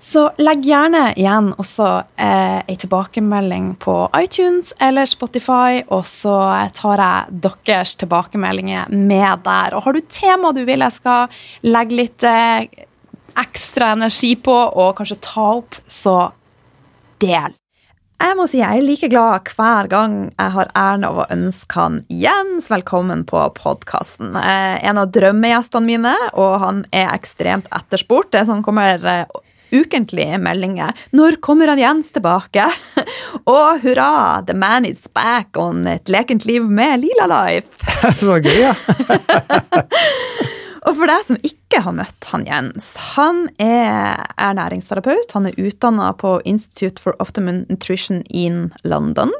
Så legg gjerne igjen også eh, tilbakemelding på iTunes eller Spotify, og så tar jeg deres tilbakemeldinger med der. Og har du tema du vil jeg skal legge litt eh, ekstra energi på, og kanskje ta opp, så del. Jeg må si jeg er like glad hver gang jeg har æren av å ønske han Jens velkommen på podkasten. En av drømmegjestene mine, og han er ekstremt etterspurt. Det som kommer eh, ukentlige meldinger. Når kommer han Jens tilbake? Og hurra, the man is back on et lekent liv med Lila Life. Så gøy, ja. Og for deg som ikke har møtt han Jens, han er ernæringsterapeut. Han er utdanna på Institute for Optimum Nutrition in London.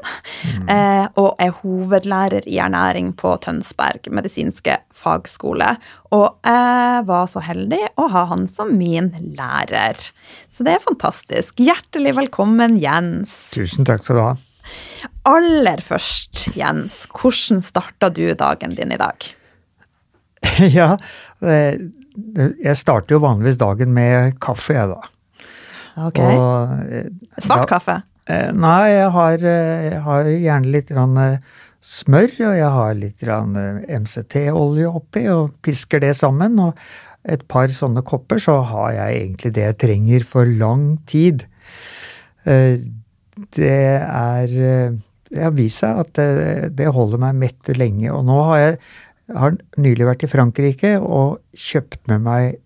Mm. Eh, og er hovedlærer i ernæring på Tønsberg medisinske fagskole. Og jeg var så heldig å ha han som min lærer. Så det er fantastisk. Hjertelig velkommen, Jens. Tusen takk skal du ha. Aller først, Jens, hvordan starta du dagen din i dag? ja, jeg starter jo vanligvis dagen med kaffe, jeg, da. Ok. Og, eh, Svart kaffe? Eh, nei, jeg har, eh, jeg har gjerne litt smør, og jeg har litt MCT-olje oppi, og pisker det sammen. Og et par sånne kopper, så har jeg egentlig det jeg trenger for lang tid. Det er Det har vist seg at det, det holder meg mett lenge. Og nå har jeg jeg har nylig vært i Frankrike og kjøpt med meg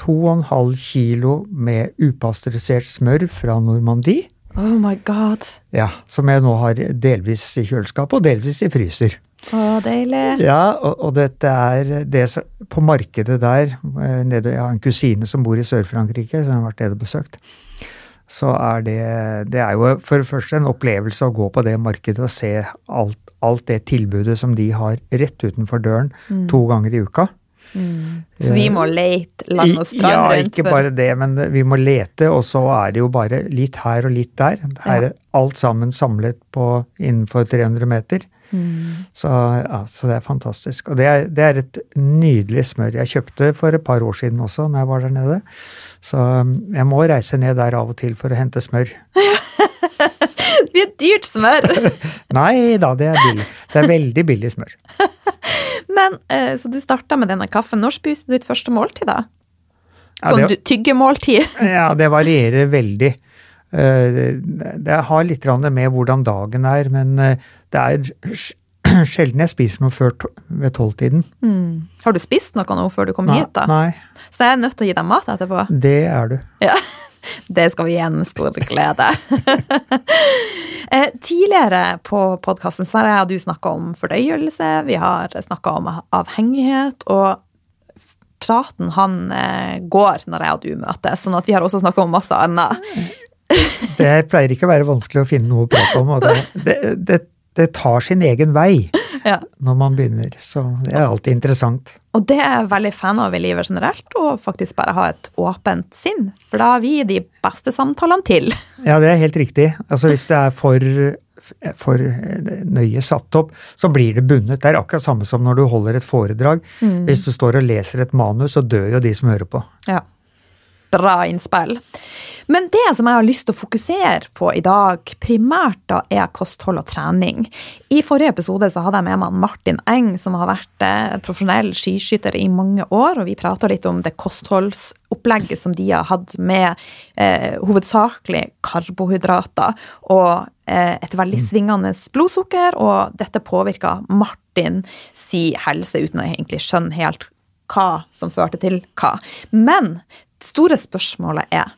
2,5 kilo med upasteurisert smør fra Normandie. Oh my god. Ja, Som jeg nå har delvis i kjøleskapet og delvis i fryser. Å, deilig. Ja, og, og, dette er det som På markedet der eh, nede, Jeg har en kusine som bor i Sør-Frankrike, som har vært nede og besøkt så er det Det er jo for det første en opplevelse å gå på det markedet og se alt, alt det tilbudet som de har rett utenfor døren mm. to ganger i uka. Mm. Så vi må lete land og strand rundt? Ja, ikke bare det, men vi må lete, og så er det jo bare litt her og litt der. Det er alt sammen samlet på innenfor 300 meter. Mm. Så, ja, så, det er fantastisk. Og det er, det er, et nydelig smør. Jeg kjøpte for et par år siden også, når jeg var der nede. Så um, jeg må reise ned der av og til for å hente smør. det blir dyrt smør. Nei da, det er billig. Det er veldig billig smør. Men, eh, Så du starta med denne kaffen. Når spiser du ditt første måltid, da? Sånn ja, det, tyggemåltid? ja, det varierer veldig. Eh, det har litt med hvordan dagen er, men eh, det er sjelden jeg spiser noe før ved tolvtiden. Mm. Har du spist noe nå før du kom nei, hit, da? Nei. Så jeg er nødt til å gi deg mat etterpå? Det er du. Ja. Det skal vi gi en stor glede. Eh, tidligere på podkasten har jeg og du snakka om fordøyelse, vi har snakka om avhengighet, og praten han går når jeg og du møtes, sånn at vi har også snakka om masse annet. Det pleier ikke å være vanskelig å finne noe å prate om, og det, det, det, det tar sin egen vei. Ja. når man begynner. Så det er alltid interessant. Og det er jeg veldig fan av i livet generelt, å faktisk bare ha et åpent sinn. For da har vi de beste samtalene til. Ja, det er helt riktig. Altså hvis det er for, for nøye satt opp, så blir det bundet. Det er akkurat samme som når du holder et foredrag. Hvis du står og leser et manus, så dør jo de som hører på. Ja. Bra innspill. Men det som jeg har lyst til å fokusere på i dag, primært da, er kosthold og trening. I forrige episode så hadde jeg med meg Martin Eng, som har vært eh, profesjonell skiskytter i mange år, og vi prata litt om det kostholdsopplegget som de har hatt med eh, hovedsakelig karbohydrater og eh, et veldig svingende blodsukker, og dette påvirka Martin si helse uten å egentlig skjønne helt hva som førte til hva. Men store spørsmålet er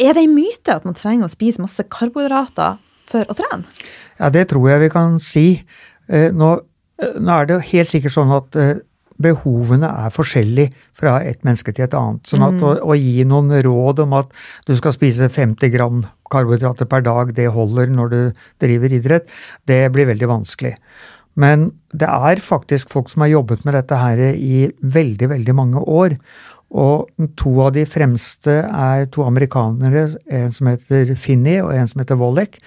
er det en myte at man trenger å spise masse karbohydrater for å trene? Ja, det tror jeg vi kan si. Eh, nå, eh, nå er det jo helt sikkert sånn at eh, behovene er forskjellige fra et menneske til et annet. Sånn at å, å, gi noen råd om at du skal spise 50 gram karbohydrater per dag, det holder når du driver idrett, det blir veldig vanskelig. Men det er faktisk folk som har jobbet med dette her i veldig, veldig mange år. Og to av de fremste er to amerikanere, en som heter Finney og en som heter Wollek.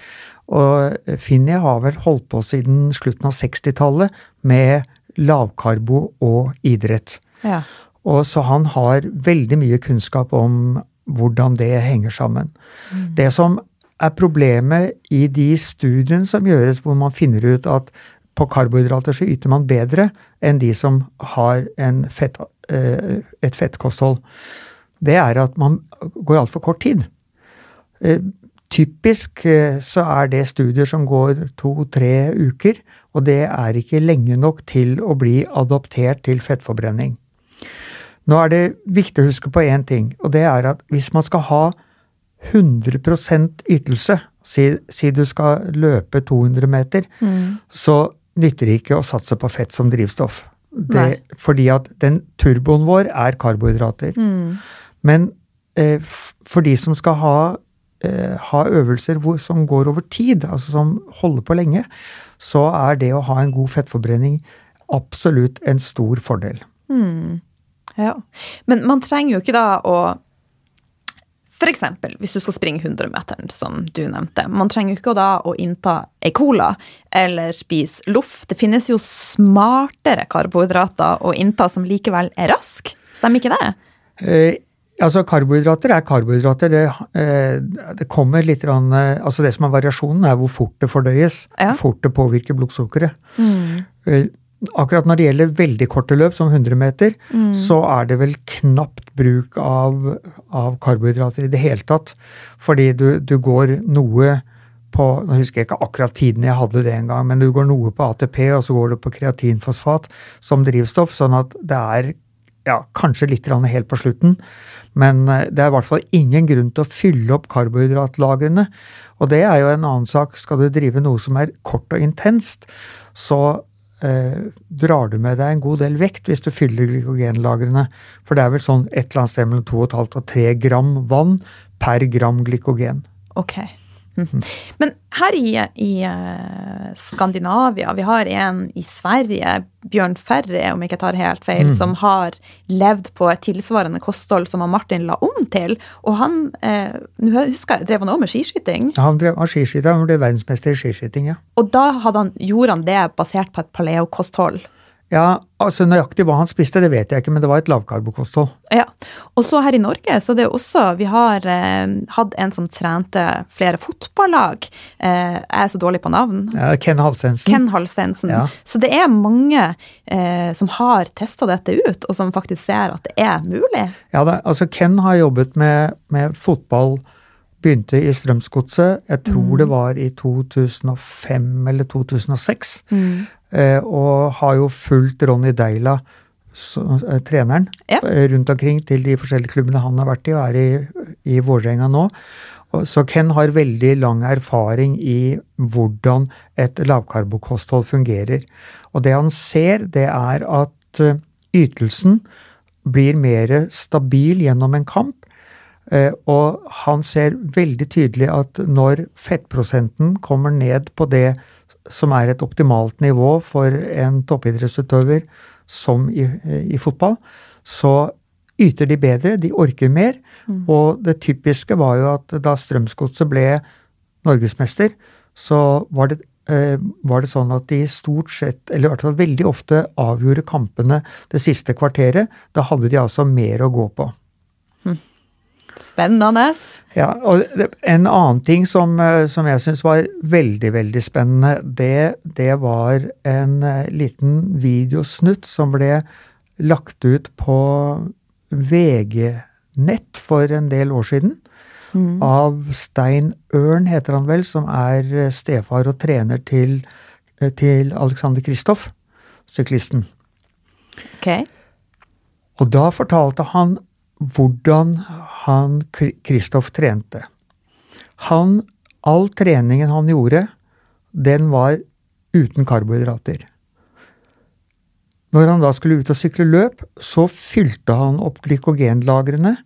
Og Finney har vel holdt på siden slutten av 60-tallet med lavkarbo og idrett. Ja. Og så han har veldig mye kunnskap om hvordan det henger sammen. Mm. Det som er problemet i de studiene som gjøres hvor man finner ut at på karbohydrater så yter man bedre enn de som har fett, eh, et fettkosthold. Det er at man går altfor kort tid. Eh, typisk eh, så er det studier som går to-tre uker, og det er ikke lenge nok til å bli adoptert til fettforbrenning. Nå er det viktig å huske på én ting, og det er at hvis man skal ha 100 ytelse, si, si, du skal løpe 200 meter, mm. så nytter det ikke å satse på fett som drivstoff. Det, fordi at den turboen vår er karbohydrater. Mm. Men eh, for de som skal ha, eh, ha øvelser hvor, som går over tid, altså som holder på lenge, så er det å ha en god fettforbrenning absolutt en stor fordel. Mm. Ja. Men man trenger jo ikke da å F.eks. hvis du skal springe 100-meteren, som du nevnte. Man trenger jo ikke da å innta ei cola eller spise loff. Det finnes jo smartere karbohydrater å innta som likevel er rask. Stemmer ikke det? Eh, altså, karbohydrater er karbohydrater. Det, eh, det kommer litt rann, eh, altså Det som er variasjonen, er hvor fort det fordøyes. Ja. Hvor fort det påvirker blodsukkeret. Mm. Akkurat når det gjelder veldig korte løp, som 100 meter, mm. så er det vel knapt bruk av, av, karbohydrater i det hele tatt. Fordi du, du, går noe på Nå husker jeg ikke akkurat tiden jeg hadde det en gang, men du går noe på ATP, og så går du på kreatinfosfat som drivstoff, sånn at det er ja, kanskje litt helt på slutten. Men eh, det er i hvert fall ingen grunn til å fylle opp karbohydratlagrene. Og det er jo en annen sak. Skal du drive noe som er kort og intenst, så eh, drar du med deg en god del vekt hvis du fyller glykogenlagrene. For det er vel sånn et eller annet sted mellom 2,5 og 3 gram vann per gram glykogen. Ok. Mm. Men her i, i uh, Skandinavia, vi har en i Sverige, Bjørn Ferre, om jeg ikke tar helt feil, mm. som har levd på et tilsvarende kosthold som Martin la om til. Og han eh, husker jeg, drev han òg med skiskyting? Ja, han drev med skiskyting, han ble verdensmester i skiskyting, ja. Og da han, gjorde han det basert på et paleokosthold? Ja, altså Nøyaktig hva han spiste, det vet jeg ikke, men det var et lavkarbokosthold. Ja, Og så her i Norge så det er også Vi har eh, hatt en som trente flere fotballag. Eh, jeg er så dårlig på navn. Ja, Ken Halstensen. Ken Halstensen. Ja. Så det er mange eh, som har testa dette ut, og som faktisk ser at det er mulig. Ja, det, altså Ken har jobbet med, med fotball begynte i Strømsgodset, jeg tror mm. det var i 2005 eller 2006. Mm. Eh, og har jo fulgt Ronny Deila, eh, treneren, ja. Eh, rundt omkring til de forskjellige klubbene han har vært i, og er i, i Vålerenga nå. Så Ken har veldig lang erfaring i hvordan et lavkarbokosthold fungerer. Og det han ser, det er at ytelsen blir mer stabil gjennom en kamp. Og han ser veldig tydelig at når fettprosenten kommer ned på det som er et optimalt nivå for en toppidrettsutøver som i, i fotball, så yter de bedre, de orker mer. Mm. Og det typiske var jo at da Strømsgodset ble norgesmester, så var det, eh, var det, sånn at de stort sett, eller i hvert fall veldig ofte, avgjorde kampene det siste kvarteret. Da hadde de altså mer å gå på. Spennende. Ja, og En annen ting som, eh, som jeg syns var veldig, veldig spennende, det, det var en eh, liten videosnutt som ble lagt ut på VG-nett for en del år siden. Mm. Av Stein Ørn, heter han vel, som er eh, stefar og trener til, til Alexander Kristoff, syklisten. Okay. Og da fortalte han hvordan han Kristoff trente. Han All treningen han gjorde, den var uten karbohydrater. Når han da skulle ut og sykle løp, så fylte han opp glykogenlagrene,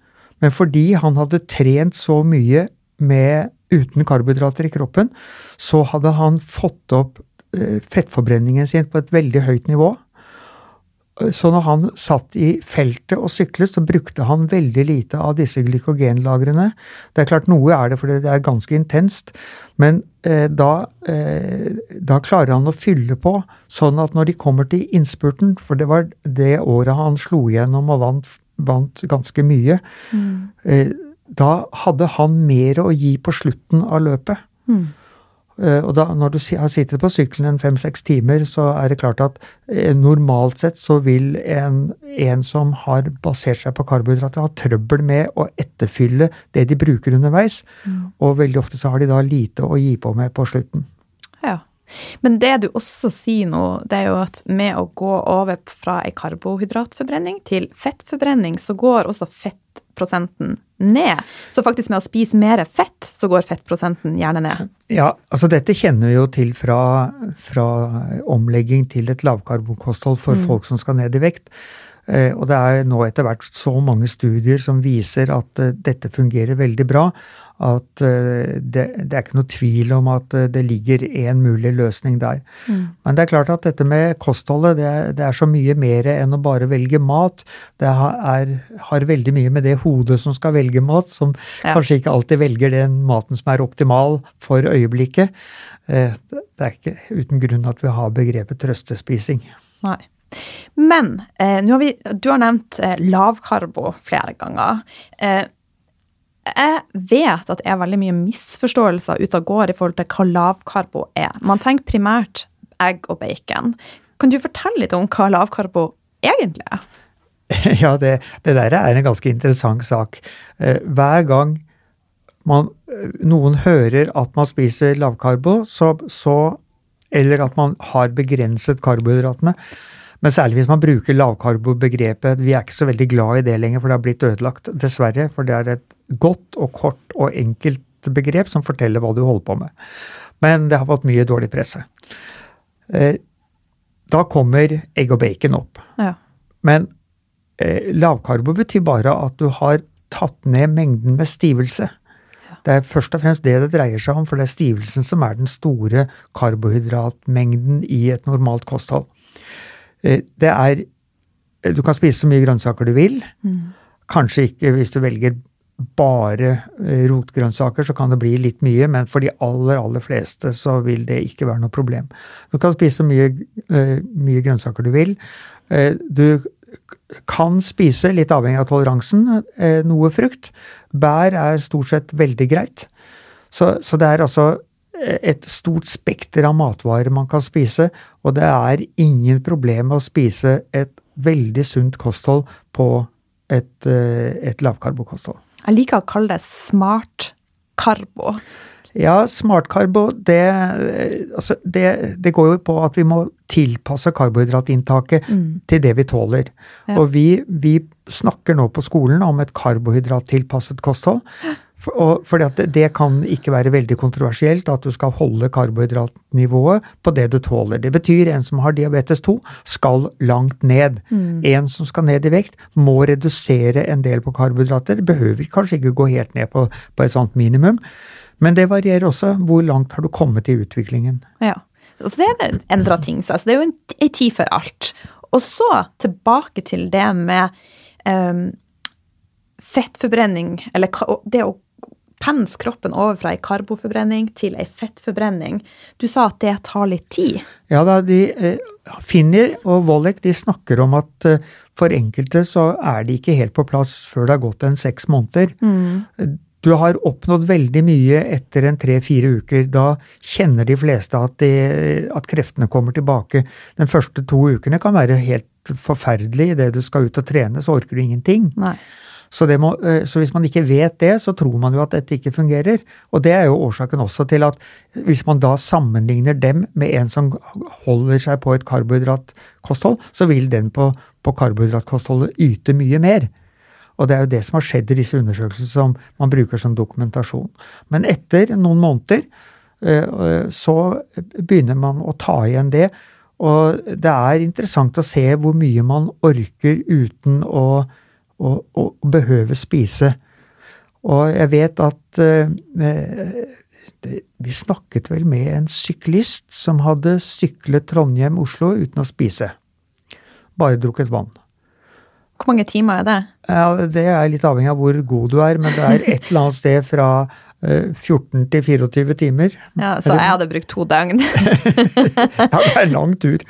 men fordi han hadde trent så mye med, uten karbohydrater i kroppen, så hadde han fått opp eh, fettforbrenningen sin på et veldig høyt nivå. Så når han satt i feltet og syklet, så brukte han veldig lite av disse glykogenlagrene. Det er klart noe er det for det er ganske intenst, men eh, da, eh, da, klarer han å fylle på, sånn at når de kommer til innspurten, for det var det året han slo igjennom og vant, vant ganske mye, mm. eh, da hadde han mer å gi på slutten av løpet. Mm. Eh, og da, når du har sittet på sykkelen en fem-seks timer, så er det klart at eh, normalt sett så vil en, en som har basert seg på karbohydrater, ha trøbbel med å etterfylle det de bruker underveis. Mm. Og veldig ofte så har de da lite å gi på med på slutten. Ja. Men det du også sier nå, det er jo at med å gå over fra ei karbohydratforbrenning til fettforbrenning, så går også fettprosenten ned. Så faktisk med å spise mer fett, så går fettprosenten gjerne ned. Ja, altså dette kjenner vi jo til fra, fra omlegging til et lavkarbonkosthold for mm. folk som skal ned i vekt. Eh, og det er nå etter hvert så mange studier som viser at eh, dette fungerer veldig bra at eh, det, det, er ikke noe tvil om at eh, det ligger en mulig løsning der. Mm. Men det er klart at dette med kostholdet, det er, det er, så mye mer enn å bare velge mat. Det er, har veldig mye med det hodet som skal velge mat, som ja. kanskje ikke alltid velger den maten som er optimal for øyeblikket. Eh, det er ikke uten grunn at vi har begrepet trøstespising. Nei. Men eh, har vi, du har nevnt eh, lavkarbo flere ganger. Eh, jeg vet at det er veldig mye misforståelser ute og går i forhold til hva lavkarbo er. Man tenker primært egg og bacon. Kan du fortelle litt om hva lavkarbo egentlig er? Ja, det, det der er en ganske interessant sak. Eh, hver gang man, noen hører at man spiser lavkarbo, så, så, eller at man har begrenset karbohydratene, men særlig hvis man bruker lavkarbo-begrepet. Vi er ikke så veldig glad i det lenger, for det har blitt ødelagt, dessverre. For det er et godt og kort og enkelt begrep som forteller hva du holder på med. Men det har fått mye dårlig presse. Eh, da kommer egg og bacon opp. Ja. Men eh, lavkarbo betyr bare at du har tatt ned mengden med stivelse. Det er først og fremst det det dreier seg om, for det er stivelsen som er den store karbohydratmengden i et normalt kosthold. Eh, det er Du kan spise så mye grønnsaker du vil. Mm. Kanskje ikke hvis du velger bare eh, rotgrønnsaker, så kan det bli litt mye, men for de aller, aller fleste så vil det ikke være noe problem. Du kan spise så mye, eh, mye grønnsaker du vil. Du kan spise, litt avhengig av toleransen, noe frukt. Bær er stort sett veldig greit. Så, så det er altså et stort spekter av matvarer man kan spise, og det er ingen problem med å spise et veldig sunt kosthold på et, eh, et lavkarbokosthold. Jeg liker å kalle det smart karbo. Ja, smartkarbo, det, altså det, det, går jo på at vi må tilpasse karbohydratinntaket mm. til det vi tåler. Ja. Og vi, vi, snakker nå på skolen om et karbohydrattilpasset kosthold. For, for det, det, kan ikke være veldig kontroversielt at du skal holde karbohydratnivået på det du tåler. Det betyr en som har diabetes 2, skal langt ned. Mm. En som skal ned i vekt, må redusere en del på karbohydrater. Behøver kanskje ikke gå helt ned på, på et sånt minimum. Men det varierer også. Hvor langt har du kommet i utviklingen? Ja. så det er endra ting seg. Så det er jo en, en tid for alt. Og så tilbake til det med um, fettforbrenning, eller det å pense kroppen over fra ei karboforbrenning til ei fettforbrenning. Du sa at det tar litt tid? Ja da, de, eh, Finner og Wollek de snakker om at eh, for enkelte så er de ikke helt på plass før det har gått en seks måneder. Mm. Du har oppnådd veldig mye etter en tre-fire uker. Da kjenner de fleste at, de, at, kreftene kommer tilbake. Den første to ukene kan være helt forferdelig. Idet du skal ut og trene, så orker du ingenting. Nei. Så, må, eh, så, hvis man ikke vet det, så tror man jo at dette ikke fungerer. Og det er jo årsaken også til at hvis man da sammenligner dem med en som holder seg på et karbohydratkosthold, så vil den på, på karbohydratkostholdet yte mye mer. Og det er jo det som har skjedd i disse undersøkelsene som man bruker som dokumentasjon. Men etter noen måneder eh, så begynner man å ta igjen det. Og det er interessant å se hvor mye man orker uten å og, og, behøve spise. Og jeg vet at eh, det, Vi snakket vel med en syklist som hadde syklet Trondheim-Oslo uten å spise. Bare drukket vann. Hvor mange timer er det? Ja, Det er litt avhengig av hvor god du er, men det er et eller annet sted fra 14 eh, til 24 timer. Ja, Så jeg hadde brukt to døgn. ja, det er en lang tur.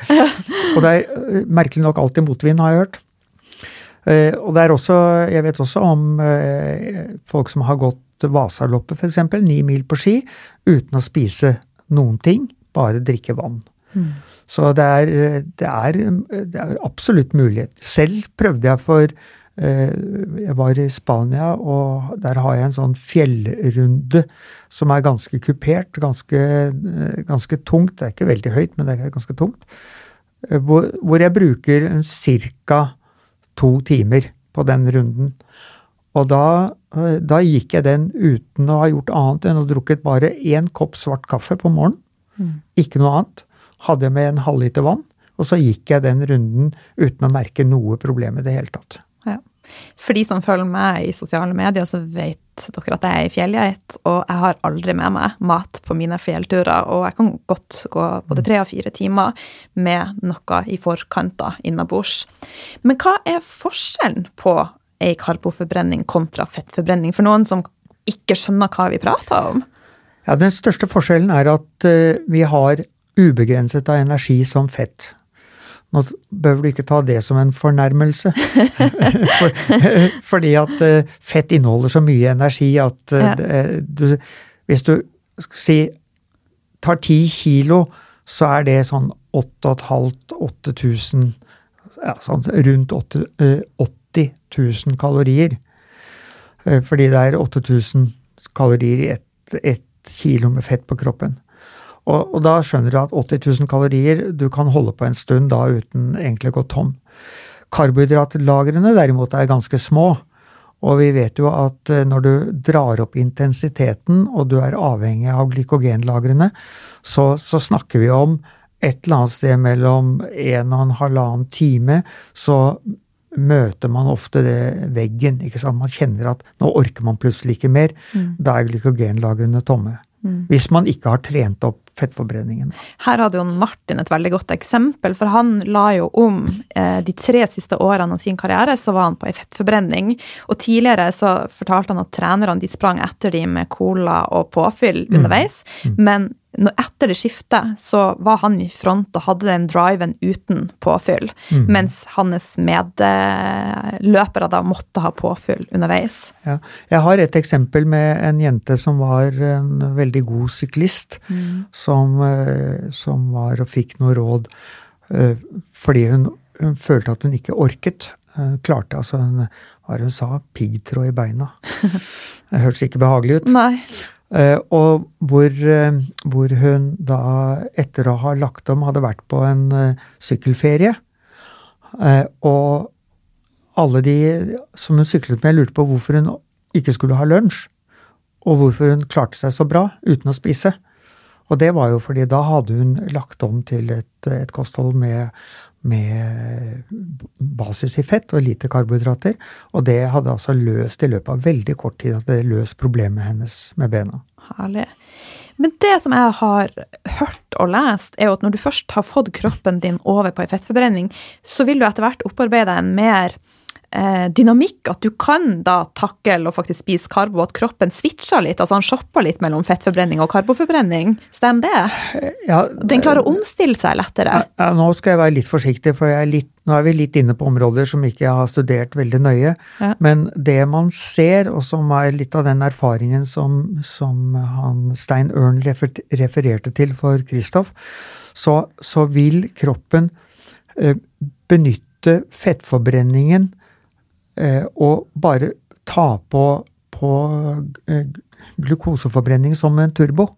Og det er eh, merkelig nok alltid motvind, har jeg hørt. Eh, og det er også, jeg vet også om eh, folk som har gått Vasaloppet f.eks., ni mil på ski, uten å spise noen ting, bare drikke vann. Mm. Så det er, det, er, det er, absolutt mulighet. Selv prøvde jeg for eh, Jeg var i Spania, og der har jeg en sånn fjellrunde som er ganske kupert, ganske, ganske tungt. Det er ikke veldig høyt, men det er ganske tungt. Hvor, hvor jeg bruker ca to timer på den runden. Og da, eh, da, gikk jeg den uten å ha gjort annet enn å drukket bare én kopp svart kaffe på morgenen. Mm. Ikke noe annet. Hadde jeg med en halvliter vann, og så gikk jeg den runden uten å merke noe problem i det hele tatt. Ja. For de som følger meg i sosiale medier, så vet dere at jeg er i fjellgeit, og jeg har aldri med meg mat på mine fjellturer. Og jeg kan godt gå både tre og fire timer med noe i forkant innabords. Men hva er forskjellen på ei karboforbrenning kontra fettforbrenning, for noen som ikke skjønner hva vi prater om? Ja, Den største forskjellen er at eh, vi har ubegrenset av energi som fett. Nå bør du ikke ta det som en fornærmelse. For, fordi at eh, fett inneholder så mye energi at eh, ja. du, Hvis du si tar ti kilo, så er det sånn 8500-8000 ja, sånn rundt 80, 80 000 kalorier. Eh, fordi det er 8000 kalorier i ett et kilo med fett på kroppen. Og, og, da skjønner du at 80 000 kalorier du kan holde på en stund da uten egentlig å gå tom. Karbohydratlagrene derimot er ganske små. Og vi vet jo at eh, når du drar opp intensiteten og du er avhengig av glykogenlagrene, så, så snakker vi om et eller annet sted mellom en og en halvannen time, så møter man ofte det veggen. ikke sant? Man kjenner at nå orker man plutselig ikke mer. Mm. Da er glykogenlagrene tomme. Mm. Hvis man ikke har trent opp fettforbrenningen. Her hadde jo Martin et veldig godt eksempel, for han la jo om eh, de tre siste årene av sin karriere, så var han på ei fettforbrenning. Og tidligere så fortalte han at trenerne de sprang etter dem med cola og påfyll mm. underveis, mm. men etter det skiftet så var han i front og hadde den driven uten påfyll, mm. mens hans medløpere da måtte ha påfyll underveis. Ja. Jeg har et eksempel med en jente som var en veldig god syklist, mm. som, eh, som, var og fikk noe råd eh, fordi hun, hun følte at hun ikke orket. Hun klarte altså hun, hva hun sa, piggtråd i beina. Det hørtes ikke behagelig ut. Nei. Eh, og hvor, eh, hvor, hun da, etter å ha lagt om, hadde vært på en eh, sykkelferie. Og alle de som hun syklet med, lurte på hvorfor hun ikke skulle ha lunsj. Og hvorfor hun klarte seg så bra uten å spise. Og det var jo fordi da hadde hun lagt om til et, et kosthold med, med basis i fett og lite karbohydrater. Og det hadde altså løst i løpet av veldig kort tid at det løst problemet hennes med bena. Herlig. Men det som jeg har hørt og lest, er jo at når du først har fått kroppen din over på ei fettforbrenning, så vil du etter hvert opparbeide en mer dynamikk, at du kan da takle og faktisk spise karbo, at kroppen switcher litt, altså han shopper litt mellom fettforbrenning og karboforbrenning. Stemmer det? Ja, Den klarer å omstille seg lettere. ja, nå skal jeg være litt forsiktig, for jeg er litt, nå er vi litt inne på områder som ikke jeg har studert veldig nøye. Ja. Men det man ser, og som er litt av den erfaringen som, som han Stein Ørn refer, refererte til for Kristoff, så, så vil kroppen eh, benytte fettforbrenningen eh, og bare ta på, på eh, glukoseforbrenning som en turbo.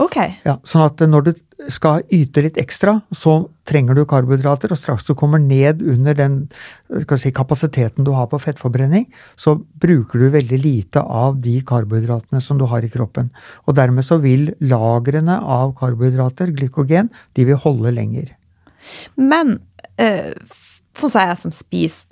Ok. Ja, sånn at når du skal yte litt ekstra, så trenger du karbohydrater, og straks du kommer ned under den si, kapasiteten du har på fettforbrenning, så bruker du veldig lite av de karbohydratene som du har i kroppen. Og dermed så vil lagrene av karbohydrater, glykogen, de vil holde lenger. Men øh, sånn som jeg som spiser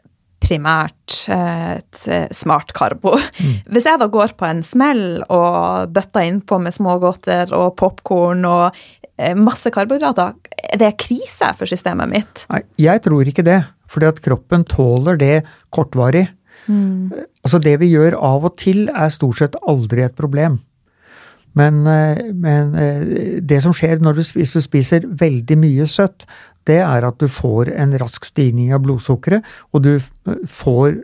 primært eh, et eh, smart karbo. Hvis jeg da går på en smell og bøtter innpå med smågodter og popkorn og eh, masse karbohydrater, er det krise for systemet mitt? Nei, jeg tror ikke det, fordi at kroppen tåler det kortvarig. Altså det vi gjør av og til er stort sett aldri et problem. Men, men det som skjer når du, hvis du spiser veldig mye søtt, det er at du får en rask stigning av blodsukkeret, og du eh, får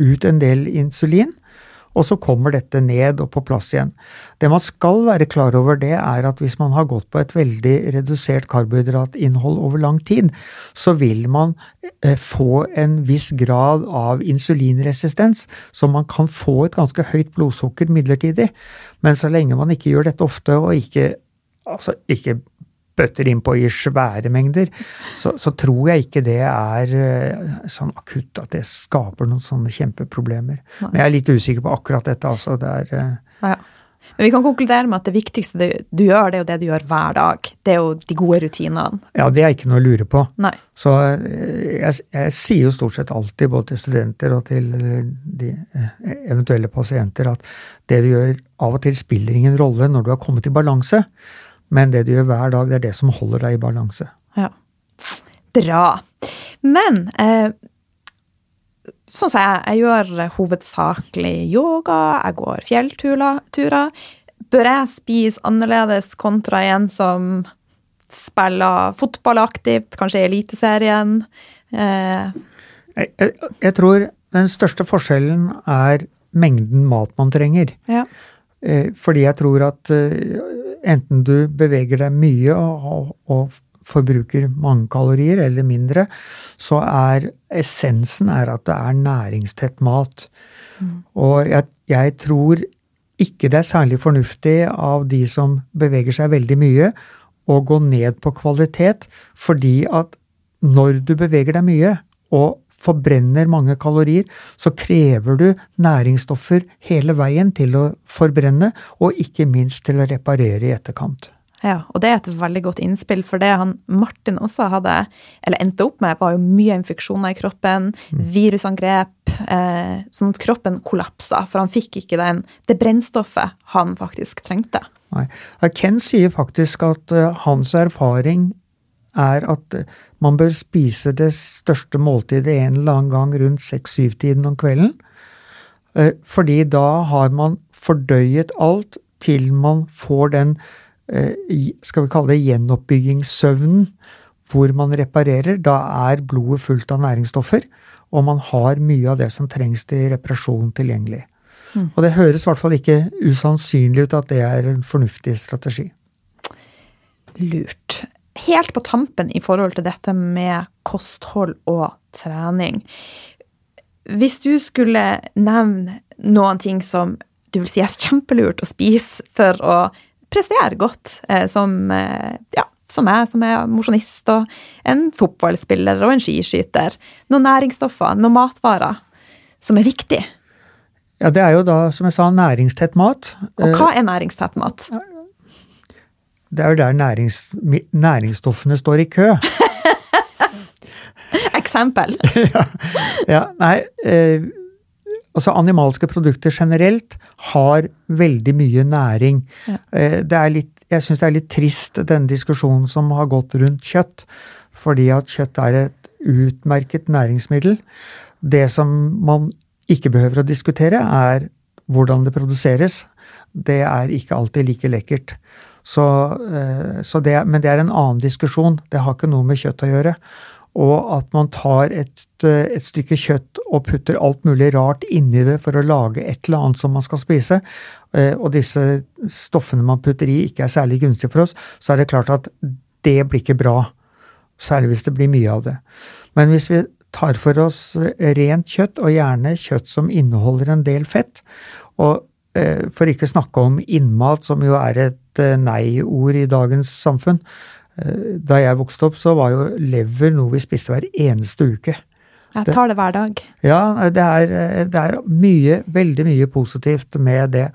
ut en del insulin, og så kommer dette ned og på plass igjen. Det man skal være klar over, det er at hvis man har gått på et veldig redusert karbohydratinnhold over lang tid, så vil man eh, få en viss grad av insulinresistens, så man kan få et ganske høyt blodsukker midlertidig. Men så lenge man ikke gjør dette ofte, og ikke, altså ikke bøtter innpå i svære mengder, så, så tror jeg ikke det er eh, sånn akutt at det skaper noen sånne kjempeproblemer. Men jeg er litt usikker på akkurat dette, altså. Det er ja, Ja. Men vi kan konkludere med at det viktigste du, du gjør, det er jo det du gjør hver dag. Det er jo de gode rutinene. Ja, det er ikke noe å lure på. Nei. Så eh, jeg, jeg sier jo stort sett alltid, både til studenter og til eh, de eh, eventuelle pasienter, at det du gjør av og til spiller ingen rolle når du har kommet i balanse, men det du gjør hver dag, det er det som holder deg i balanse. Ja. Bra. Men eh, sånn som jeg, jeg gjør hovedsakelig yoga, jeg går fjellturer. Bør jeg spise annerledes kontra en som spiller fotball aktivt, kanskje Eliteserien? Eh, Jeg, jeg, jeg tror den største forskjellen er mengden mat man trenger. ja. Eh, Fordi jeg tror at eh, enten du beveger deg mye og, og, forbruker mange kalorier eller mindre, så er essensen er at det er næringstett mat. Og jeg, jeg tror ikke det er særlig fornuftig av de som beveger seg veldig mye, å gå ned på kvalitet, fordi at når du beveger deg mye og forbrenner mange kalorier, så krever du næringsstoffer hele veien til å forbrenne, og ikke minst til å reparere i etterkant. Ja, og det er et veldig godt innspill, for det han Martin også hadde, eller endte opp med, var jo mye infeksjoner i kroppen, virusangrep, eh, sånn at kroppen kollapsa, for han fikk ikke den, det brennstoffet han faktisk trengte. Nei. Ken sier faktisk at uh, hans erfaring er at eh, man bør spise det største måltidet en eller annen gang rundt seks-syv-tiden om kvelden. Eh, Fordi da har man fordøyet alt til man får den, eh, skal vi kalle det gjenoppbyggingssøvnen, hvor man reparerer. Da er blodet fullt av næringsstoffer, og man har mye av det som trengs til reparasjon tilgjengelig. Og det høres i hvert fall ikke usannsynlig ut at det er en fornuftig strategi. Lurt. Helt på tampen i forhold til dette med kosthold og trening. Hvis du skulle nevne noen ting som du vil si er kjempelurt å spise for å prestere godt, eh, som, eh, ja, som jeg, som er mosjonist, og en fotballspiller og en skiskyter. Noen næringsstoffer, noen matvarer som er viktig. Ja, det er jo da, som jeg sa, næringstett mat. Og hva er næringstett mat? Det er jo der nærings, næringsstoffene står i kø. Eksempel. Ja, nei, eh, Altså animalske produkter generelt har veldig mye næring. Ja. Eh, Det er litt, jeg syns det er litt trist, denne diskusjonen som har gått rundt kjøtt. Fordi at kjøtt er et utmerket næringsmiddel. Det som man ikke behøver å diskutere, er hvordan det produseres. Det er ikke alltid like lekkert. Så, eh, så det, men det er en annen diskusjon. Det har ikke noe med kjøtt å gjøre. Og at man tar et, eh, et stykke kjøtt og putter alt mulig rart inni det for å lage et eller annet som man skal spise, eh, og disse stoffene man putter i ikke er særlig gunstige for oss, så er det klart at det blir ikke bra. Særlig hvis det blir mye av det. Men hvis vi tar for oss rent kjøtt, og gjerne kjøtt som inneholder en del fett, og for ikke snakke om innmat, som jo er et eh, nei-ord i dagens samfunn. Eh, Da jeg vokste opp, så var jo lever noe vi spiste hver eneste uke. Jeg tar det hver dag. Ja, det er, eh, det er mye, veldig mye positivt med det.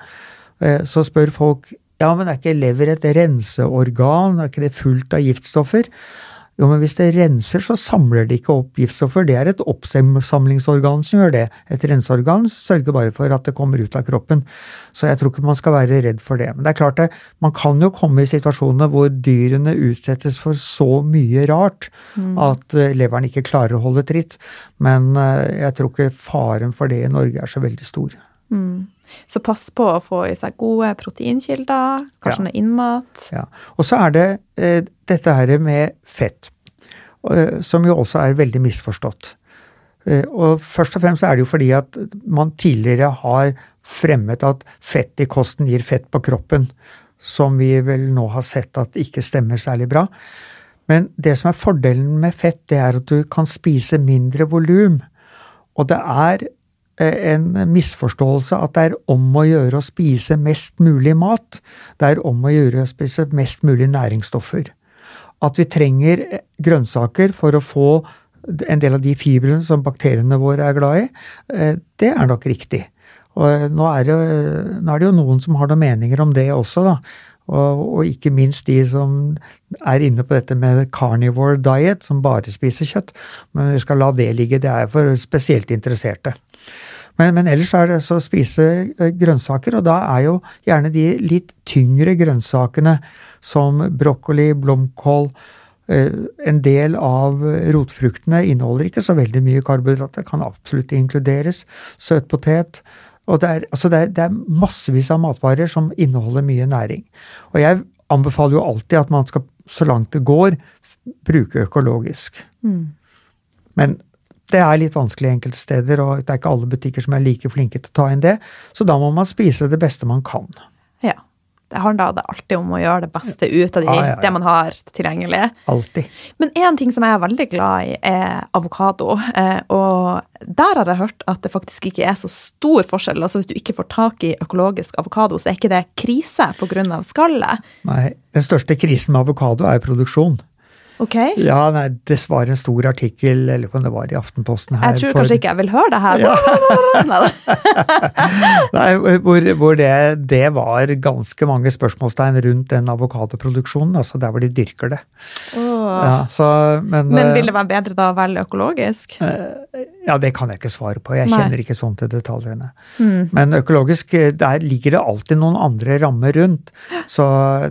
Eh, Så spør folk ja, men er ikke lever et renseorgan, er ikke det fullt av giftstoffer? Jo, men hvis det renser, så samler det ikke opp giftstoffer. Det er et oppsamlingsorgan som gjør det. Et renseorgan sørger bare for at det kommer ut av kroppen. Så jeg tror ikke man skal være redd for det. Men det er klart det, man kan jo komme i situasjoner hvor dyrene utsettes for så mye rart at eh, leveren ikke klarer å holde tritt. Men eh, jeg tror ikke faren for det i Norge er så veldig stor. Mm. Så pass på å få i seg gode proteinkilder, kanskje Ja. noe innmat. Ja. Og så er det eh, dette her med fett, eh, som jo også er veldig misforstått. Eh, og først og fremst er det jo fordi at man tidligere har fremmet at fett i kosten gir fett på kroppen, som vi vel nå har sett at ikke stemmer særlig bra. Men det som er fordelen med fett, det er at du kan spise mindre volum. Og det er en misforståelse at det er om å gjøre å spise mest mulig mat. Det er om å gjøre å spise mest mulig næringsstoffer. At vi trenger eh, grønnsaker for å få en del av de fibrene som bakteriene våre er glad i, eh, det er nok riktig. Og eh, nå er, det, nå er det jo noen som har noen meninger om det også, da. Og, og ikke minst de som er inne på dette med carnivore diet, som bare spiser kjøtt. Men vi skal la det ligge, det er for spesielt interesserte. Men, men ellers er det så å spise eh, grønnsaker, og da er jo gjerne de litt tyngre grønnsakene som brokkoli, blomkål, eh, en del av rotfruktene inneholder ikke så veldig mye karbohydrater, kan absolutt inkluderes. Søtpotet. Og det er, altså det, er, det er massevis av matvarer som inneholder mye næring. Og jeg anbefaler jo alltid at man skal, så langt det går, bruke økologisk. Men det er litt vanskelig enkelte steder, og det er ikke alle butikker som er like flinke til å ta inn det. Så da må man spise det beste man kan. Ja. Det handler det alltid om å gjøre det beste ut av de, Ja, ja, ja. det man har tilgjengelig. Altid. Men én ting som jeg er veldig glad i, er avokado. Eh, og der har jeg hørt at det faktisk ikke er så stor forskjell. Altså Hvis du ikke får tak i økologisk avokado, så er ikke det krise pga. skallet. Nei, den største krisen med avokado er produksjon. Ok? Ja, nei, det var en stor artikkel, eller om det var i Aftenposten her Jeg tror for- kanskje ikke jeg vil høre det her. Ja. Nei, hvor, hvor det, det var ganske mange spørsmålstegn rundt den avokadoproduksjonen, altså der hvor de dyrker det. Åh. Ja, så, men, Men eh, vil det være bedre da å velge økologisk? Ja, det kan jeg ikke svare på. Jeg Nei. kjenner ikke sånn til detaljene. Mm. Men økologisk, eh, der ligger det alltid noen andre rammer rundt. Så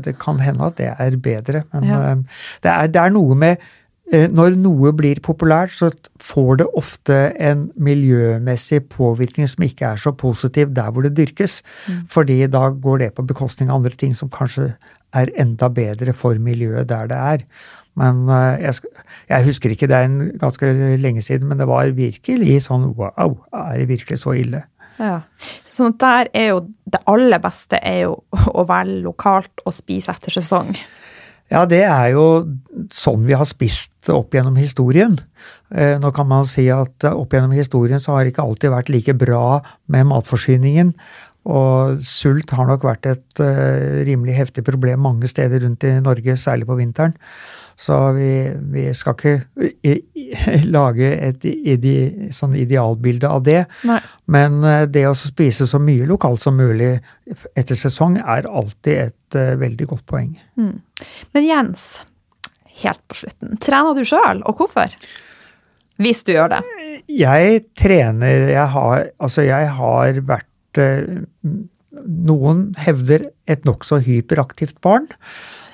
det kan hende at det er bedre. Men Ja. eh, det, er, det er noe med eh, Når noe blir populært, så får det ofte en miljømessig påvirkning som ikke er så positiv der hvor det dyrkes. Mm. Fordi da går det på bekostning av andre ting som kanskje er enda bedre for miljøet der det er. Men eh, jeg, jeg husker ikke, det er en ganske lenge siden, men det var virkelig sånn wow, er det virkelig så ille? Ja. Sånn at der er jo det aller beste er jo å velge lokalt og spise etter sesong. Ja, det er jo sånn vi har spist opp gjennom historien. Eh, Nå kan man si at opp gjennom historien så har det ikke alltid vært like bra med matforsyningen. Og sult har nok vært et uh, rimelig heftig problem mange steder rundt i Norge, særlig på vinteren. Så vi, vi skal ikke i, i, lage et ide, sånn idealbilde av det. Nei. Men eh, det å spise så mye lokalt som mulig etter sesong er alltid et eh, veldig godt poeng. Men Jens, helt på slutten, trener du sjøl, og hvorfor? Hvis du gjør det. jeg trener Jeg har, altså jeg har vært Noen hevder et nokså hyperaktivt barn.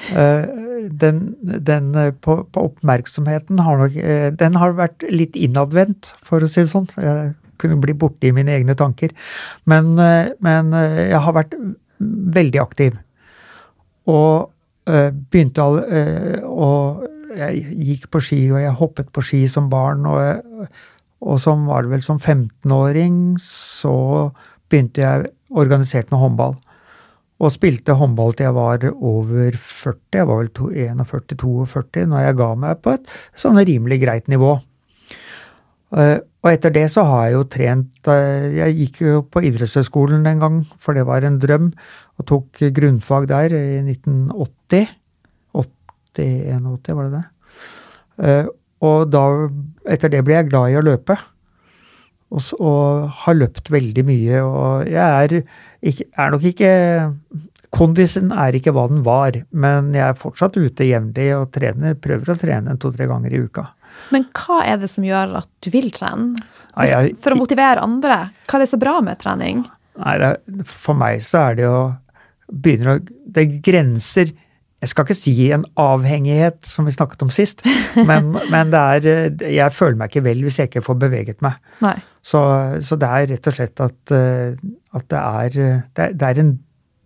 Den, den på, på, oppmerksomheten har nok Den har vært litt innadvendt, for å si det sånn. Jeg kunne bli borte i mine egne tanker. Men, men jeg har vært veldig aktiv. Og begynte å Jeg gikk på ski, og jeg hoppet på ski som barn. og og som var det vel som 15-åring, så begynte jeg organisert med håndball. Og spilte håndball til jeg var over 40, jeg var vel 41-42 når jeg ga meg på et sånn rimelig greit nivå. Eh, og etter det så har jeg jo trent eh, Jeg gikk jo på idrettshøyskolen en gang, for det var en drøm, og tok grunnfag der i 1980. 80-81, var det det? Eh, og da, etter det ble jeg glad i å løpe. Og, og har løpt veldig mye. Og jeg er, ikke, er nok ikke Kondisen er ikke hva den var, men jeg er fortsatt ute jevnlig og trener, prøver å trene to-tre ganger i uka. Men hva er det som gjør at du vil trene? For, jeg, for å motivere andre? Hva er det så bra med trening? Nei, det, For meg så er det jo begynner å Det er grenser jeg skal ikke si en avhengighet, som vi snakket om sist, men, men det er Jeg føler meg ikke vel hvis jeg ikke får beveget meg. Så, så, det er rett og slett at, at det, er, det, er, det er en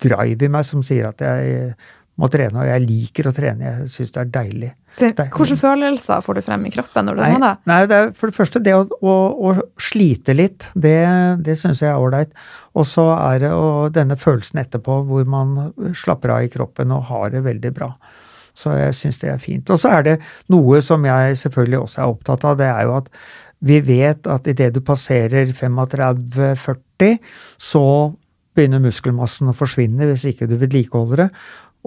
drive i meg som sier at jeg må trene, og jeg liker å trene. Jeg syns det er deilig. Det, hvilke følelser får du frem i kroppen når du nei, trener? Nei, det er for det første det å, å, å slite litt. Det, det syns jeg er ålreit. Og så er det og denne følelsen etterpå hvor man slapper av i kroppen og har det veldig bra. Så jeg syns det er fint. Og så er det noe som jeg selvfølgelig også er opptatt av. Det er jo at vi vet at idet du passerer 35-40, så begynner muskelmassen å forsvinne hvis ikke du vedlikeholder det.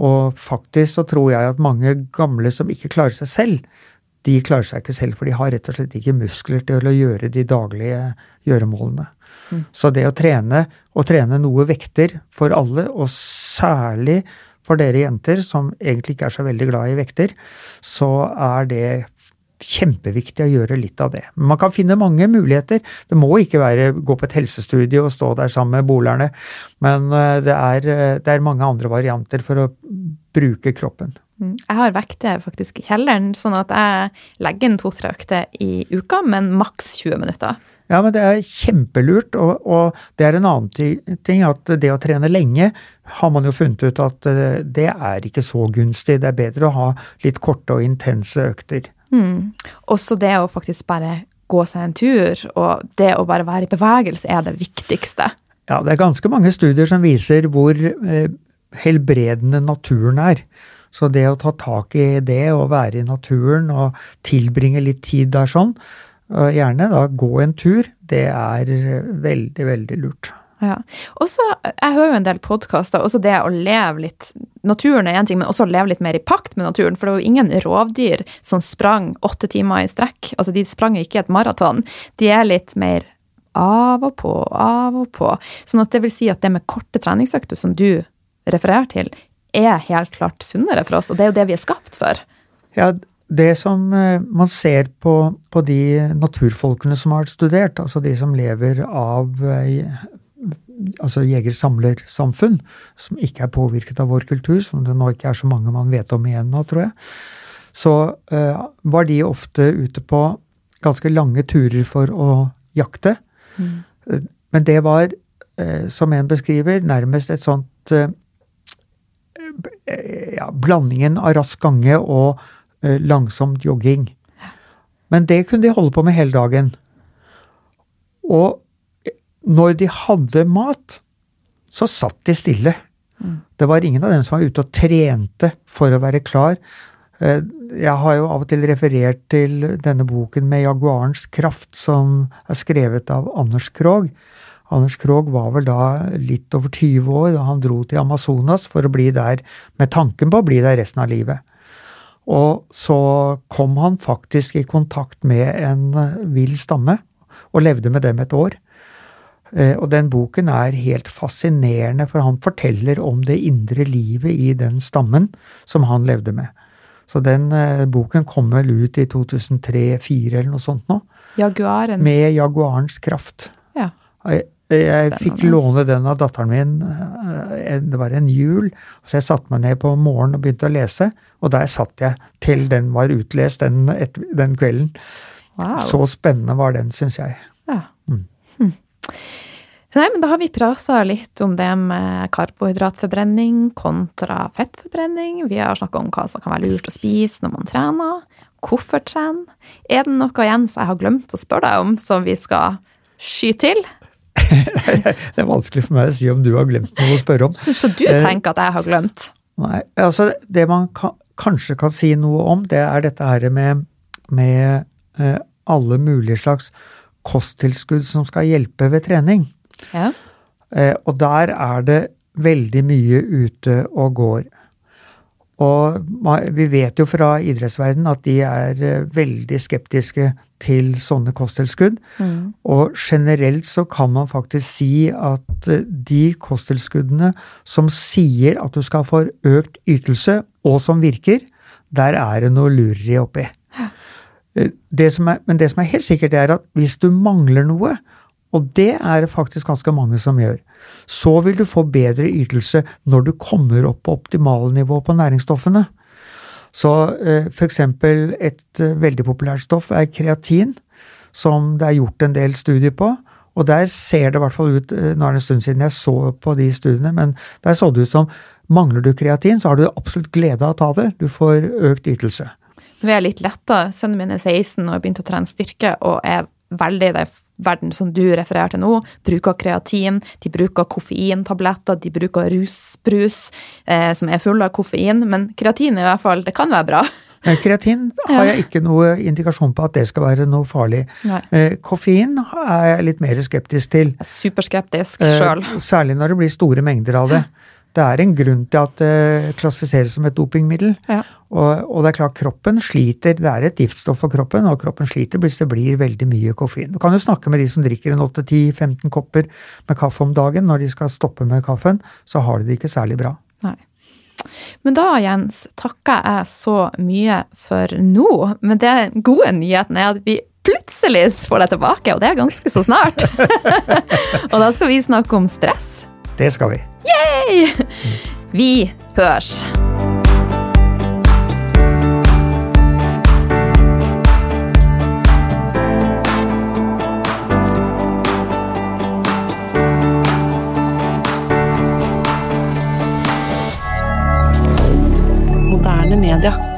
Og faktisk så tror jeg at mange gamle som ikke klarer seg selv, de klarer seg ikke selv, for de har rett og slett ikke muskler til å gjøre de daglige gjøremålene. Mm. Så det å trene, og trene noe vekter for alle, og særlig for dere jenter som egentlig ikke er så veldig glad i vekter, så er det kjempeviktig å gjøre litt av det. Man kan finne mange muligheter. Det må ikke være gå på et helsestudie og stå der sammen med bolerne, men eh, det er, eh, det er mange andre varianter for å bruke kroppen. Mm. Jeg har vekter faktisk i kjelleren, sånn at jeg legger inn to-tre økter i uka, men maks 20 minutter. Ja, men det er kjempelurt, og, og, det er en annen ting at det å trene lenge har man jo funnet ut at eh, det er ikke så gunstig. Det er bedre å ha litt korte og intense økter. Mm. Også det å faktisk bare gå seg en tur, og det å bare være i bevegelse er det viktigste. Ja, det er ganske mange studier som viser hvor eh, helbredende naturen er. Så det å ta tak i det og være i naturen og tilbringe litt tid der sånn, gjerne da gå en tur, det er veldig, veldig lurt. Ja. Også, jeg hører jo en del podkaster, også det å leve litt Naturen er én ting, men også å leve litt mer i pakt med naturen. For det var jo ingen rovdyr som sprang åtte timer i strekk. Altså, de sprang ikke et maraton. De er litt mer av og på, av og på. Sånn at det vil si at det med korte treningsøkter som du refererer til, er helt klart sunnere for oss, og det er jo det vi er skapt for. Ja, det som eh, man ser på, på de naturfolkene som har studert, altså de som lever av eh, altså jeger-samler-samfunn, som ikke er påvirket av vår kultur, som det nå ikke er så mange man vet om igjen nå, tror jeg, så uh, var de ofte ute på ganske lange turer for å jakte. Mm. Uh, men det var, uh, som en beskriver, nærmest et sånt ja, Blandingen av rask gange og langsomt jogging. Men det kunne de holde på med hele dagen. Og når de hadde mat, så satt de stille. Mm. Det var ingen av dem som var ute og trente for å være klar. Eh, jeg har jo av og til referert til denne boken med jaguarens kraft, som er skrevet av Anders Krogh. Anders Krogh var vel da litt over 20 år da han dro til Amazonas for å bli der med tanken på å bli der resten av livet. Og så kom han faktisk i kontakt med en vill stamme, og levde med dem et år. Eh, og den boken er helt fascinerende, for han forteller om det indre livet i den stammen som han levde med. Så den eh, boken kom vel ut i 2003-2004 eller noe sånt nå. Jaguarens. Med Jaguarens kraft. Ja. Jeg, jeg fikk låne den av datteren min, eh, det var en jul, så jeg satte meg ned på morgenen og begynte å lese, og der satt jeg til den var utlest den, den kvelden. Wow. Så spennende var den, syns jeg. Ja. Mm. Nei, men da har vi prata litt om det med karbohydratforbrenning kontra fettforbrenning. Vi har snakka om hva som kan være lurt å spise når man trener. Hvorfor trene? Er det noe Jens jeg har glemt å spørre deg om, som vi skal sky til? Det er vanskelig for meg å si om du har glemt noe å spørre om. Så du Eh, tenker at jeg har glemt? Nei, altså det man kan, kanskje kan si noe om, det er dette her med, med eh, alle mulige slags kosttilskudd som skal hjelpe ved trening. Ja. Eh, og der er det veldig mye ute og går. Og vi vet jo fra idrettsverdenen at de er eh, veldig skeptiske til sånne kosttilskudd. Mm. Og generelt så kan man faktisk si at eh, de kosttilskuddene som sier at du skal få økt ytelse, og som virker, der er det noe lureri oppi. Eh, Det som er, men det som er helt sikkert, er at hvis du mangler noe, og det er det faktisk ganske mange som gjør, så vil du få bedre ytelse når du kommer opp på optimale nivå på næringsstoffene. Så f.eks. for eksempel et eh, veldig populært stoff er kreatin, som det er gjort en del studier på. Og der ser det i hvert fall ut, eh, nå er det en stund siden jeg så på de studiene, men der så det ut som mangler du kreatin, så har du absolutt glede av å ta det. Du får økt ytelse. Vi er litt letta. Sønnen min er 16 og har begynt å trene styrke og er veldig det verden som du refererer til nå. Bruker kreatin, de bruker koffeintabletter, de bruker rusbrus eh, som er full av koffein. Men kreatin i hvert fall, det kan være bra. Men kreatin har jeg ikke noe indikasjon på at det skal være noe farlig. Nei. Eh, koffein er jeg litt mer skeptisk til. Er superskeptisk Eh, sjøl. Særlig når det blir store mengder av det. Det er en grunn til at det klassifiseres som et dopingmiddel. Ja. Og, og det er klart, kroppen sliter. Det er et giftstoff for kroppen, og kroppen sliter hvis det blir veldig mye koffein. Du kan jo snakke med de som drikker en 8-10-15 kopper med kaffe om dagen. Når de skal stoppe med kaffen, så har de det ikke særlig bra. Nei. Men da, Jens, takker jeg så mye for nå. Men det gode nyheten er at vi plutselig får deg tilbake, og det er ganske så snart. og da skal vi snakke om stress. Det skal vi. Yay! Vi hørs. Inter.